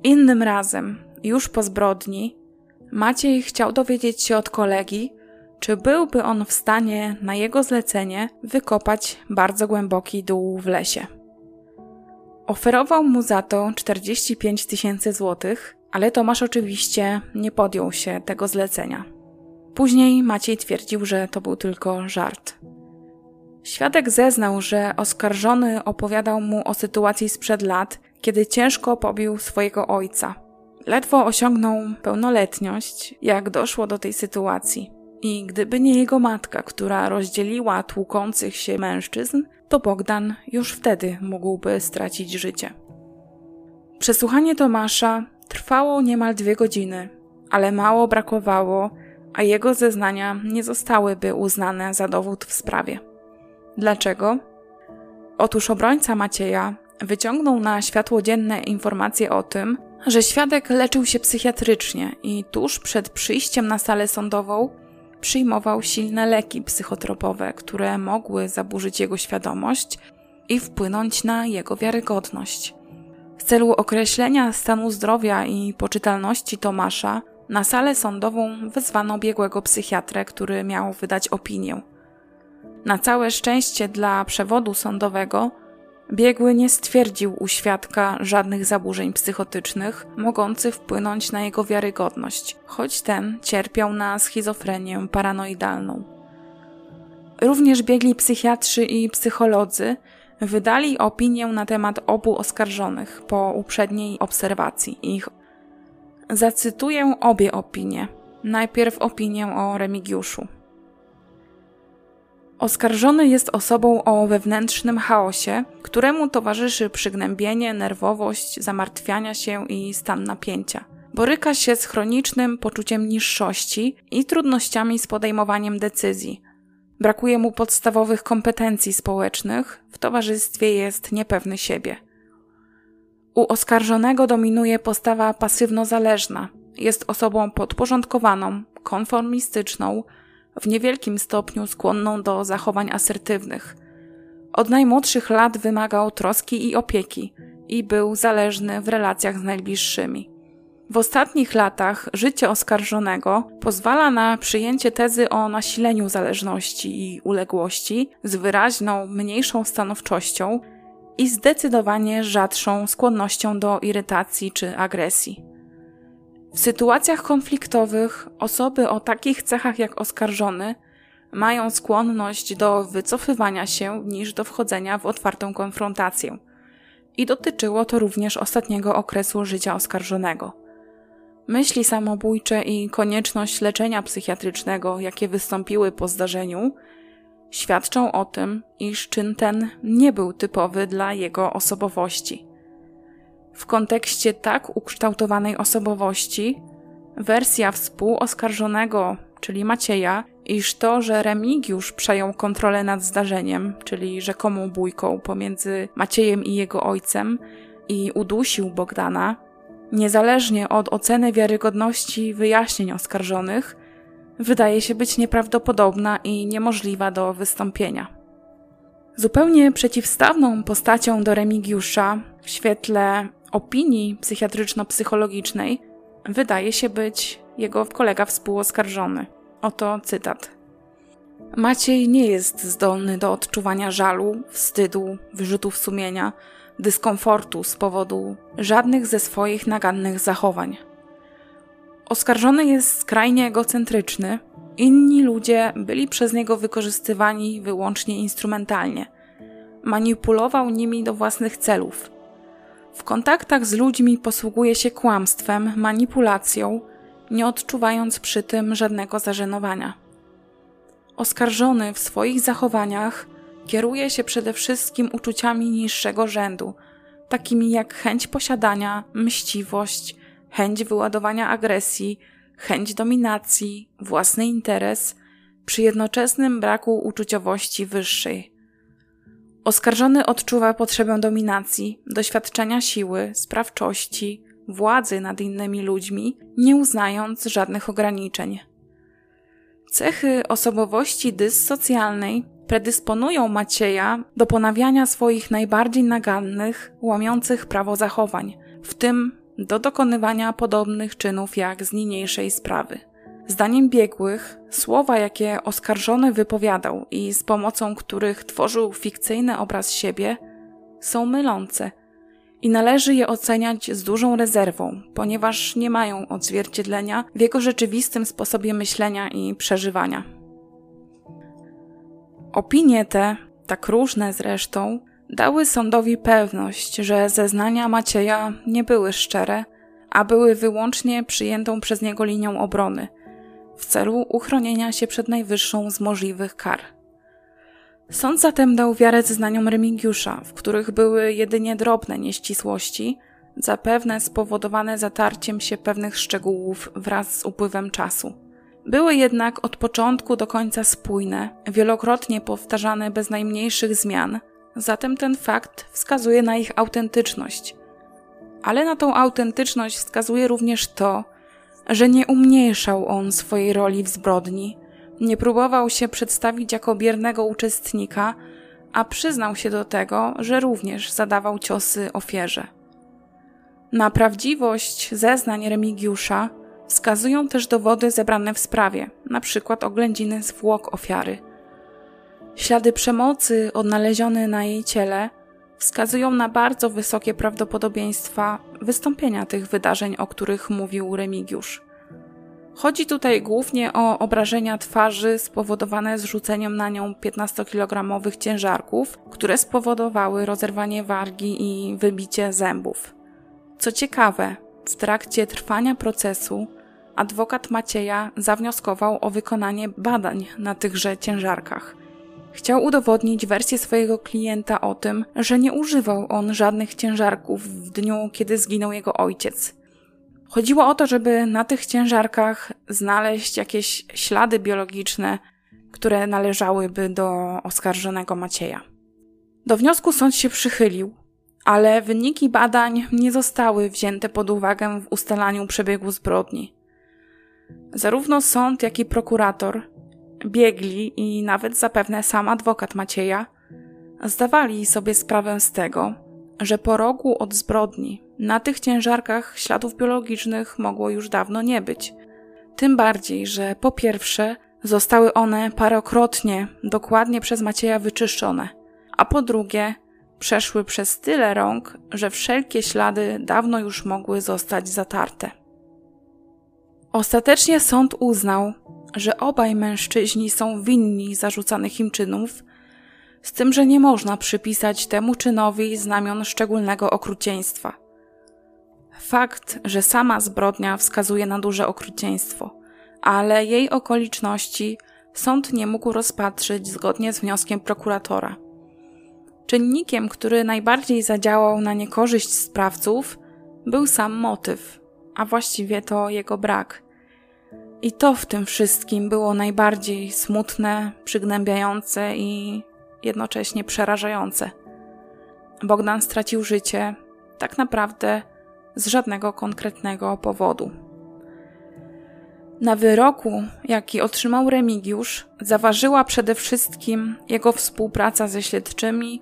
S1: Innym razem, już po zbrodni, Maciej chciał dowiedzieć się od kolegi, czy byłby on w stanie na jego zlecenie wykopać bardzo głęboki dół w lesie. Oferował mu za to 45 tysięcy złotych, ale Tomasz oczywiście nie podjął się tego zlecenia. Później Maciej twierdził, że to był tylko żart. Świadek zeznał, że oskarżony opowiadał mu o sytuacji sprzed lat, kiedy ciężko pobił swojego ojca. Ledwo osiągnął pełnoletność, jak doszło do tej sytuacji. I gdyby nie jego matka, która rozdzieliła tłukących się mężczyzn, to Bogdan już wtedy mógłby stracić życie. Przesłuchanie Tomasza trwało niemal dwie godziny, ale mało brakowało, a jego zeznania nie zostałyby uznane za dowód w sprawie. Dlaczego? Otóż obrońca Macieja wyciągnął na światło dzienne informacje o tym, że świadek leczył się psychiatrycznie i tuż przed przyjściem na salę sądową przyjmował silne leki psychotropowe, które mogły zaburzyć jego świadomość i wpłynąć na jego wiarygodność. W celu określenia stanu zdrowia i poczytalności Tomasza, na salę sądową wezwano biegłego psychiatrę, który miał wydać opinię. Na całe szczęście dla przewodu sądowego, biegły nie stwierdził u świadka żadnych zaburzeń psychotycznych mogących wpłynąć na jego wiarygodność, choć ten cierpiał na schizofrenię paranoidalną. Również biegli psychiatrzy i psycholodzy wydali opinię na temat obu oskarżonych po uprzedniej obserwacji ich. Zacytuję obie opinie. Najpierw opinię o Remigiuszu. Oskarżony jest osobą o wewnętrznym chaosie, któremu towarzyszy przygnębienie, nerwowość, zamartwiania się i stan napięcia. Boryka się z chronicznym poczuciem niższości i trudnościami z podejmowaniem decyzji. Brakuje mu podstawowych kompetencji społecznych, w towarzystwie jest niepewny siebie. U oskarżonego dominuje postawa pasywno-zależna. Jest osobą podporządkowaną, konformistyczną, w niewielkim stopniu skłonną do zachowań asertywnych. Od najmłodszych lat wymagał troski i opieki i był zależny w relacjach z najbliższymi. W ostatnich latach życie oskarżonego pozwala na przyjęcie tezy o nasileniu zależności i uległości z wyraźną, mniejszą stanowczością i zdecydowanie rzadszą skłonnością do irytacji czy agresji. W sytuacjach konfliktowych osoby o takich cechach jak oskarżony mają skłonność do wycofywania się niż do wchodzenia w otwartą konfrontację. I dotyczyło to również ostatniego okresu życia oskarżonego. Myśli samobójcze i konieczność leczenia psychiatrycznego, jakie wystąpiły po zdarzeniu, świadczą o tym, iż czyn ten nie był typowy dla jego osobowości. W kontekście tak ukształtowanej osobowości, wersja współoskarżonego, czyli Macieja, iż to, że Remigiusz przejął kontrolę nad zdarzeniem, czyli rzekomą bójką pomiędzy Maciejem i jego ojcem i udusił Bogdana, niezależnie od oceny wiarygodności wyjaśnień oskarżonych, wydaje się być nieprawdopodobna i niemożliwa do wystąpienia. Zupełnie przeciwstawną postacią do Remigiusza w świetle opinii psychiatryczno-psychologicznej wydaje się być jego kolega współoskarżony. Oto cytat. Maciej nie jest zdolny do odczuwania żalu, wstydu, wyrzutów sumienia, dyskomfortu z powodu żadnych ze swoich nagannych zachowań. Oskarżony jest skrajnie egocentryczny, inni ludzie byli przez niego wykorzystywani wyłącznie instrumentalnie. Manipulował nimi do własnych celów. W kontaktach z ludźmi posługuje się kłamstwem, manipulacją, nie odczuwając przy tym żadnego zażenowania. Oskarżony w swoich zachowaniach kieruje się przede wszystkim uczuciami niższego rzędu, takimi jak chęć posiadania, mściwość, chęć wyładowania agresji, chęć dominacji, własny interes, przy jednoczesnym braku uczuciowości wyższej. Oskarżony odczuwa potrzebę dominacji, doświadczenia siły, sprawczości, władzy nad innymi ludźmi, nie uznając żadnych ograniczeń. Cechy osobowości dyssocjalnej predysponują Macieja do ponawiania swoich najbardziej nagannych, łamiących prawo zachowań, w tym do dokonywania podobnych czynów jak z niniejszej sprawy. Zdaniem biegłych, słowa, jakie oskarżony wypowiadał i z pomocą których tworzył fikcyjny obraz siebie, są mylące i należy je oceniać z dużą rezerwą, ponieważ nie mają odzwierciedlenia w jego rzeczywistym sposobie myślenia i przeżywania. Opinie te, tak różne zresztą, dały sądowi pewność, że zeznania Macieja nie były szczere, a były wyłącznie przyjętą przez niego linią obrony w celu uchronienia się przed najwyższą z możliwych kar. Sąd zatem dał wiarę zeznaniom Remigiusza, w których były jedynie drobne nieścisłości, zapewne spowodowane zatarciem się pewnych szczegółów wraz z upływem czasu. Były jednak od początku do końca spójne, wielokrotnie powtarzane bez najmniejszych zmian, zatem ten fakt wskazuje na ich autentyczność. Ale na tą autentyczność wskazuje również to, że nie umniejszał on swojej roli w zbrodni, nie próbował się przedstawić jako biernego uczestnika, a przyznał się do tego, że również zadawał ciosy ofierze. Na prawdziwość zeznań Remigiusza wskazują też dowody zebrane w sprawie, np. oględziny zwłok ofiary. Ślady przemocy odnalezione na jej ciele wskazują na bardzo wysokie prawdopodobieństwa wystąpienia tych wydarzeń, o których mówił Remigiusz. Chodzi tutaj głównie o obrażenia twarzy spowodowane zrzuceniem na nią 15-kilogramowych ciężarków, które spowodowały rozerwanie wargi i wybicie zębów. Co ciekawe, w trakcie trwania procesu adwokat Macieja zawnioskował o wykonanie badań na tychże ciężarkach. Chciał udowodnić wersję swojego klienta o tym, że nie używał on żadnych ciężarków w dniu, kiedy zginął jego ojciec. Chodziło o to, żeby na tych ciężarkach znaleźć jakieś ślady biologiczne, które należałyby do oskarżonego Macieja. Do wniosku sąd się przychylił, ale wyniki badań nie zostały wzięte pod uwagę w ustalaniu przebiegu zbrodni. Zarówno sąd, jak i prokurator, biegli i nawet zapewne sam adwokat Macieja zdawali sobie sprawę z tego, że po rogu od zbrodni na tych ciężarkach śladów biologicznych mogło już dawno nie być. Tym bardziej, że po pierwsze zostały one parokrotnie dokładnie przez Macieja wyczyszczone, a po drugie przeszły przez tyle rąk, że wszelkie ślady dawno już mogły zostać zatarte. Ostatecznie sąd uznał, że obaj mężczyźni są winni zarzucanych im czynów, z tym, że nie można przypisać temu czynowi znamion szczególnego okrucieństwa. Fakt, że sama zbrodnia wskazuje na duże okrucieństwo, ale jej okoliczności sąd nie mógł rozpatrzyć zgodnie z wnioskiem prokuratora. Czynnikiem, który najbardziej zadziałał na niekorzyść sprawców, był sam motyw, a właściwie to jego brak. I to w tym wszystkim było najbardziej smutne, przygnębiające i jednocześnie przerażające. Bogdan stracił życie tak naprawdę z żadnego konkretnego powodu. Na wyroku, jaki otrzymał Remigiusz, zaważyła przede wszystkim jego współpraca ze śledczymi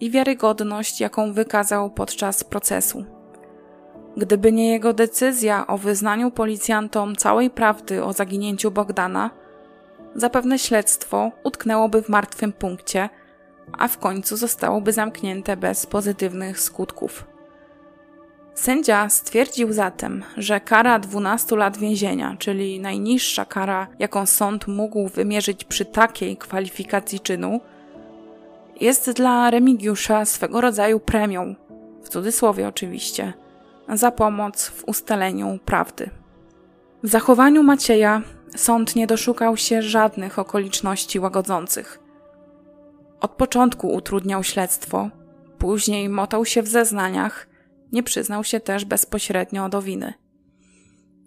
S1: i wiarygodność, jaką wykazał podczas procesu. Gdyby nie jego decyzja o wyznaniu policjantom całej prawdy o zaginięciu Bogdana, zapewne śledztwo utknęłoby w martwym punkcie, a w końcu zostałoby zamknięte bez pozytywnych skutków. Sędzia stwierdził zatem, że kara 12 lat więzienia, czyli najniższa kara, jaką sąd mógł wymierzyć przy takiej kwalifikacji czynu, jest dla Remigiusza swego rodzaju premią, w cudzysłowie oczywiście, za pomoc w ustaleniu prawdy. W zachowaniu Macieja sąd nie doszukał się żadnych okoliczności łagodzących. Od początku utrudniał śledztwo, później motał się w zeznaniach, nie przyznał się też bezpośrednio do winy.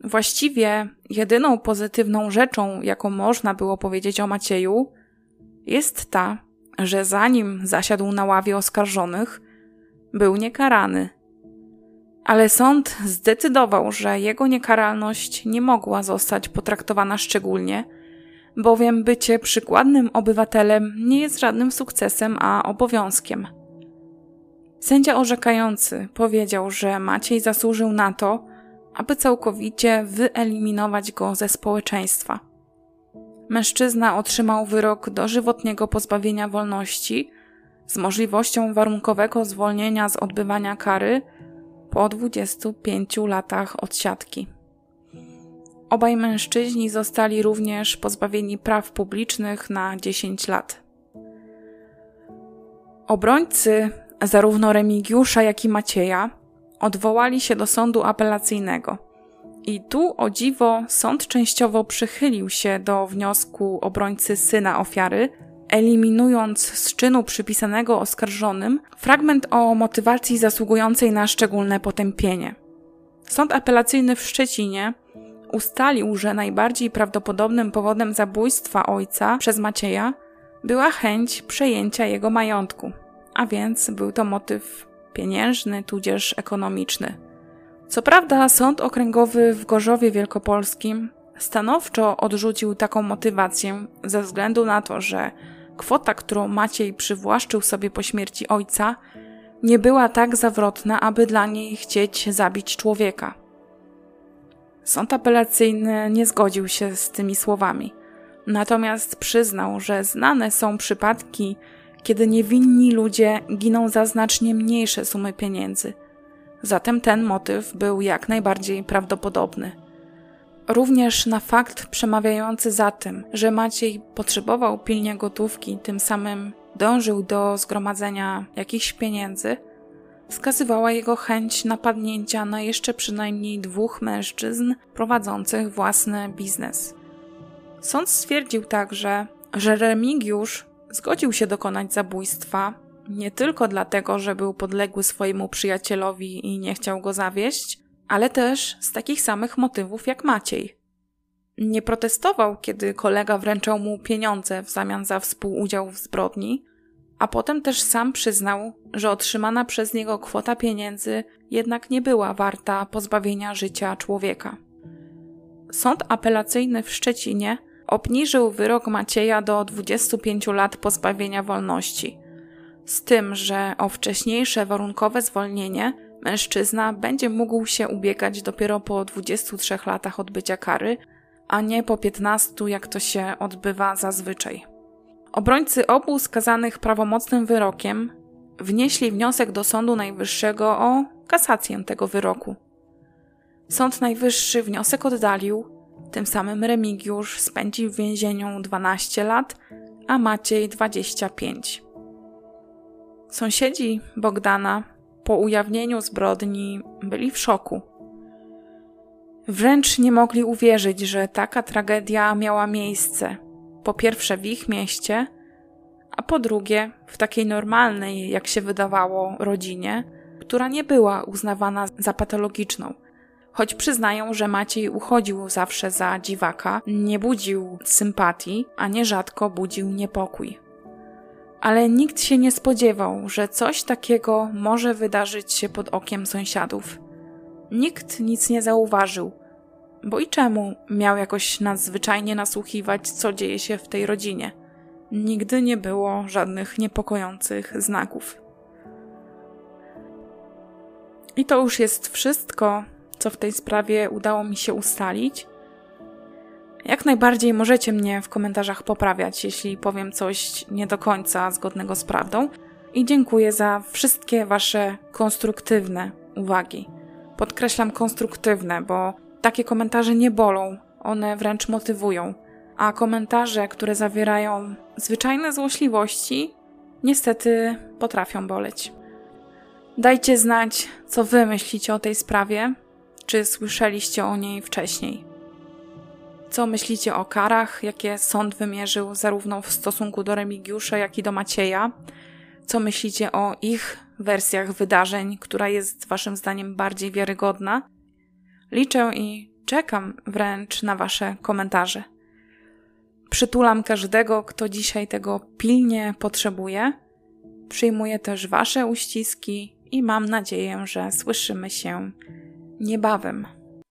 S1: Właściwie jedyną pozytywną rzeczą, jaką można było powiedzieć o Macieju, jest ta, że zanim zasiadł na ławie oskarżonych, był niekarany. Ale sąd zdecydował, że jego niekaralność nie mogła zostać potraktowana szczególnie, bowiem bycie przykładnym obywatelem nie jest żadnym sukcesem, a obowiązkiem. Sędzia orzekający powiedział, że Maciej zasłużył na to, aby całkowicie wyeliminować go ze społeczeństwa. Mężczyzna otrzymał wyrok dożywotniego pozbawienia wolności z możliwością warunkowego zwolnienia z odbywania kary po 25 latach odsiadki. Obaj mężczyźni zostali również pozbawieni praw publicznych na 10 lat. Obrońcy zarówno Remigiusza, jak i Macieja odwołali się do sądu apelacyjnego. I tu, o dziwo, sąd częściowo przychylił się do wniosku obrońcy syna ofiary, eliminując z czynu przypisanego oskarżonym fragment o motywacji zasługującej na szczególne potępienie. Sąd apelacyjny w Szczecinie ustalił, że najbardziej prawdopodobnym powodem zabójstwa ojca przez Macieja była chęć przejęcia jego majątku, a więc był to motyw pieniężny tudzież ekonomiczny. Co prawda, sąd okręgowy w Gorzowie Wielkopolskim stanowczo odrzucił taką motywację ze względu na to, że kwota, którą Maciej przywłaszczył sobie po śmierci ojca, nie była tak zawrotna, aby dla niej chcieć zabić człowieka. Sąd apelacyjny nie zgodził się z tymi słowami, natomiast przyznał, że znane są przypadki, kiedy niewinni ludzie giną za znacznie mniejsze sumy pieniędzy. Zatem ten motyw był jak najbardziej prawdopodobny. Również na fakt przemawiający za tym, że Maciej potrzebował pilnie gotówki, tym samym dążył do zgromadzenia jakichś pieniędzy, wskazywała jego chęć napadnięcia na jeszcze przynajmniej dwóch mężczyzn prowadzących własny biznes. Sąd stwierdził także, że Remigiusz zgodził się dokonać zabójstwa nie tylko dlatego, że był podległy swojemu przyjacielowi i nie chciał go zawieść, ale też z takich samych motywów jak Maciej. Nie protestował, kiedy kolega wręczał mu pieniądze w zamian za współudział w zbrodni, a potem też sam przyznał, że otrzymana przez niego kwota pieniędzy jednak nie była warta pozbawienia życia człowieka. Sąd apelacyjny w Szczecinie obniżył wyrok Macieja do 25 lat pozbawienia wolności, z tym, że o wcześniejsze warunkowe zwolnienie mężczyzna będzie mógł się ubiegać dopiero po 23 latach odbycia kary, a nie po 15, jak to się odbywa zazwyczaj. Obrońcy obu skazanych prawomocnym wyrokiem wnieśli wniosek do Sądu Najwyższego o kasację tego wyroku. Sąd Najwyższy wniosek oddalił, tym samym Remigiusz spędził w więzieniu 12 lat, a Maciej 25. Sąsiedzi Bogdana po ujawnieniu zbrodni byli w szoku. Wręcz nie mogli uwierzyć, że taka tragedia miała miejsce. Po pierwsze w ich mieście, a po drugie w takiej normalnej, jak się wydawało, rodzinie, która nie była uznawana za patologiczną. Choć przyznają, że Maciej uchodził zawsze za dziwaka, nie budził sympatii, a nierzadko budził niepokój. Ale nikt się nie spodziewał, że coś takiego może wydarzyć się pod okiem sąsiadów. Nikt nic nie zauważył, bo i czemu miał jakoś nadzwyczajnie nasłuchiwać, co dzieje się w tej rodzinie? Nigdy nie było żadnych niepokojących znaków. I to już jest wszystko, co w tej sprawie udało mi się ustalić. Jak najbardziej możecie mnie w komentarzach poprawiać, jeśli powiem coś nie do końca zgodnego z prawdą. I dziękuję za wszystkie Wasze konstruktywne uwagi. Podkreślam konstruktywne, bo takie komentarze nie bolą, one wręcz motywują. A komentarze, które zawierają zwyczajne złośliwości, niestety potrafią boleć. Dajcie znać, co Wy myślicie o tej sprawie, czy słyszeliście o niej wcześniej. Co myślicie o karach, jakie sąd wymierzył zarówno w stosunku do Remigiusza, jak i do Macieja? Co myślicie o ich wersjach wydarzeń, która jest Waszym zdaniem bardziej wiarygodna? Liczę i czekam wręcz na Wasze komentarze. Przytulam każdego, kto dzisiaj tego pilnie potrzebuje. Przyjmuję też Wasze uściski i mam nadzieję, że słyszymy się niebawem.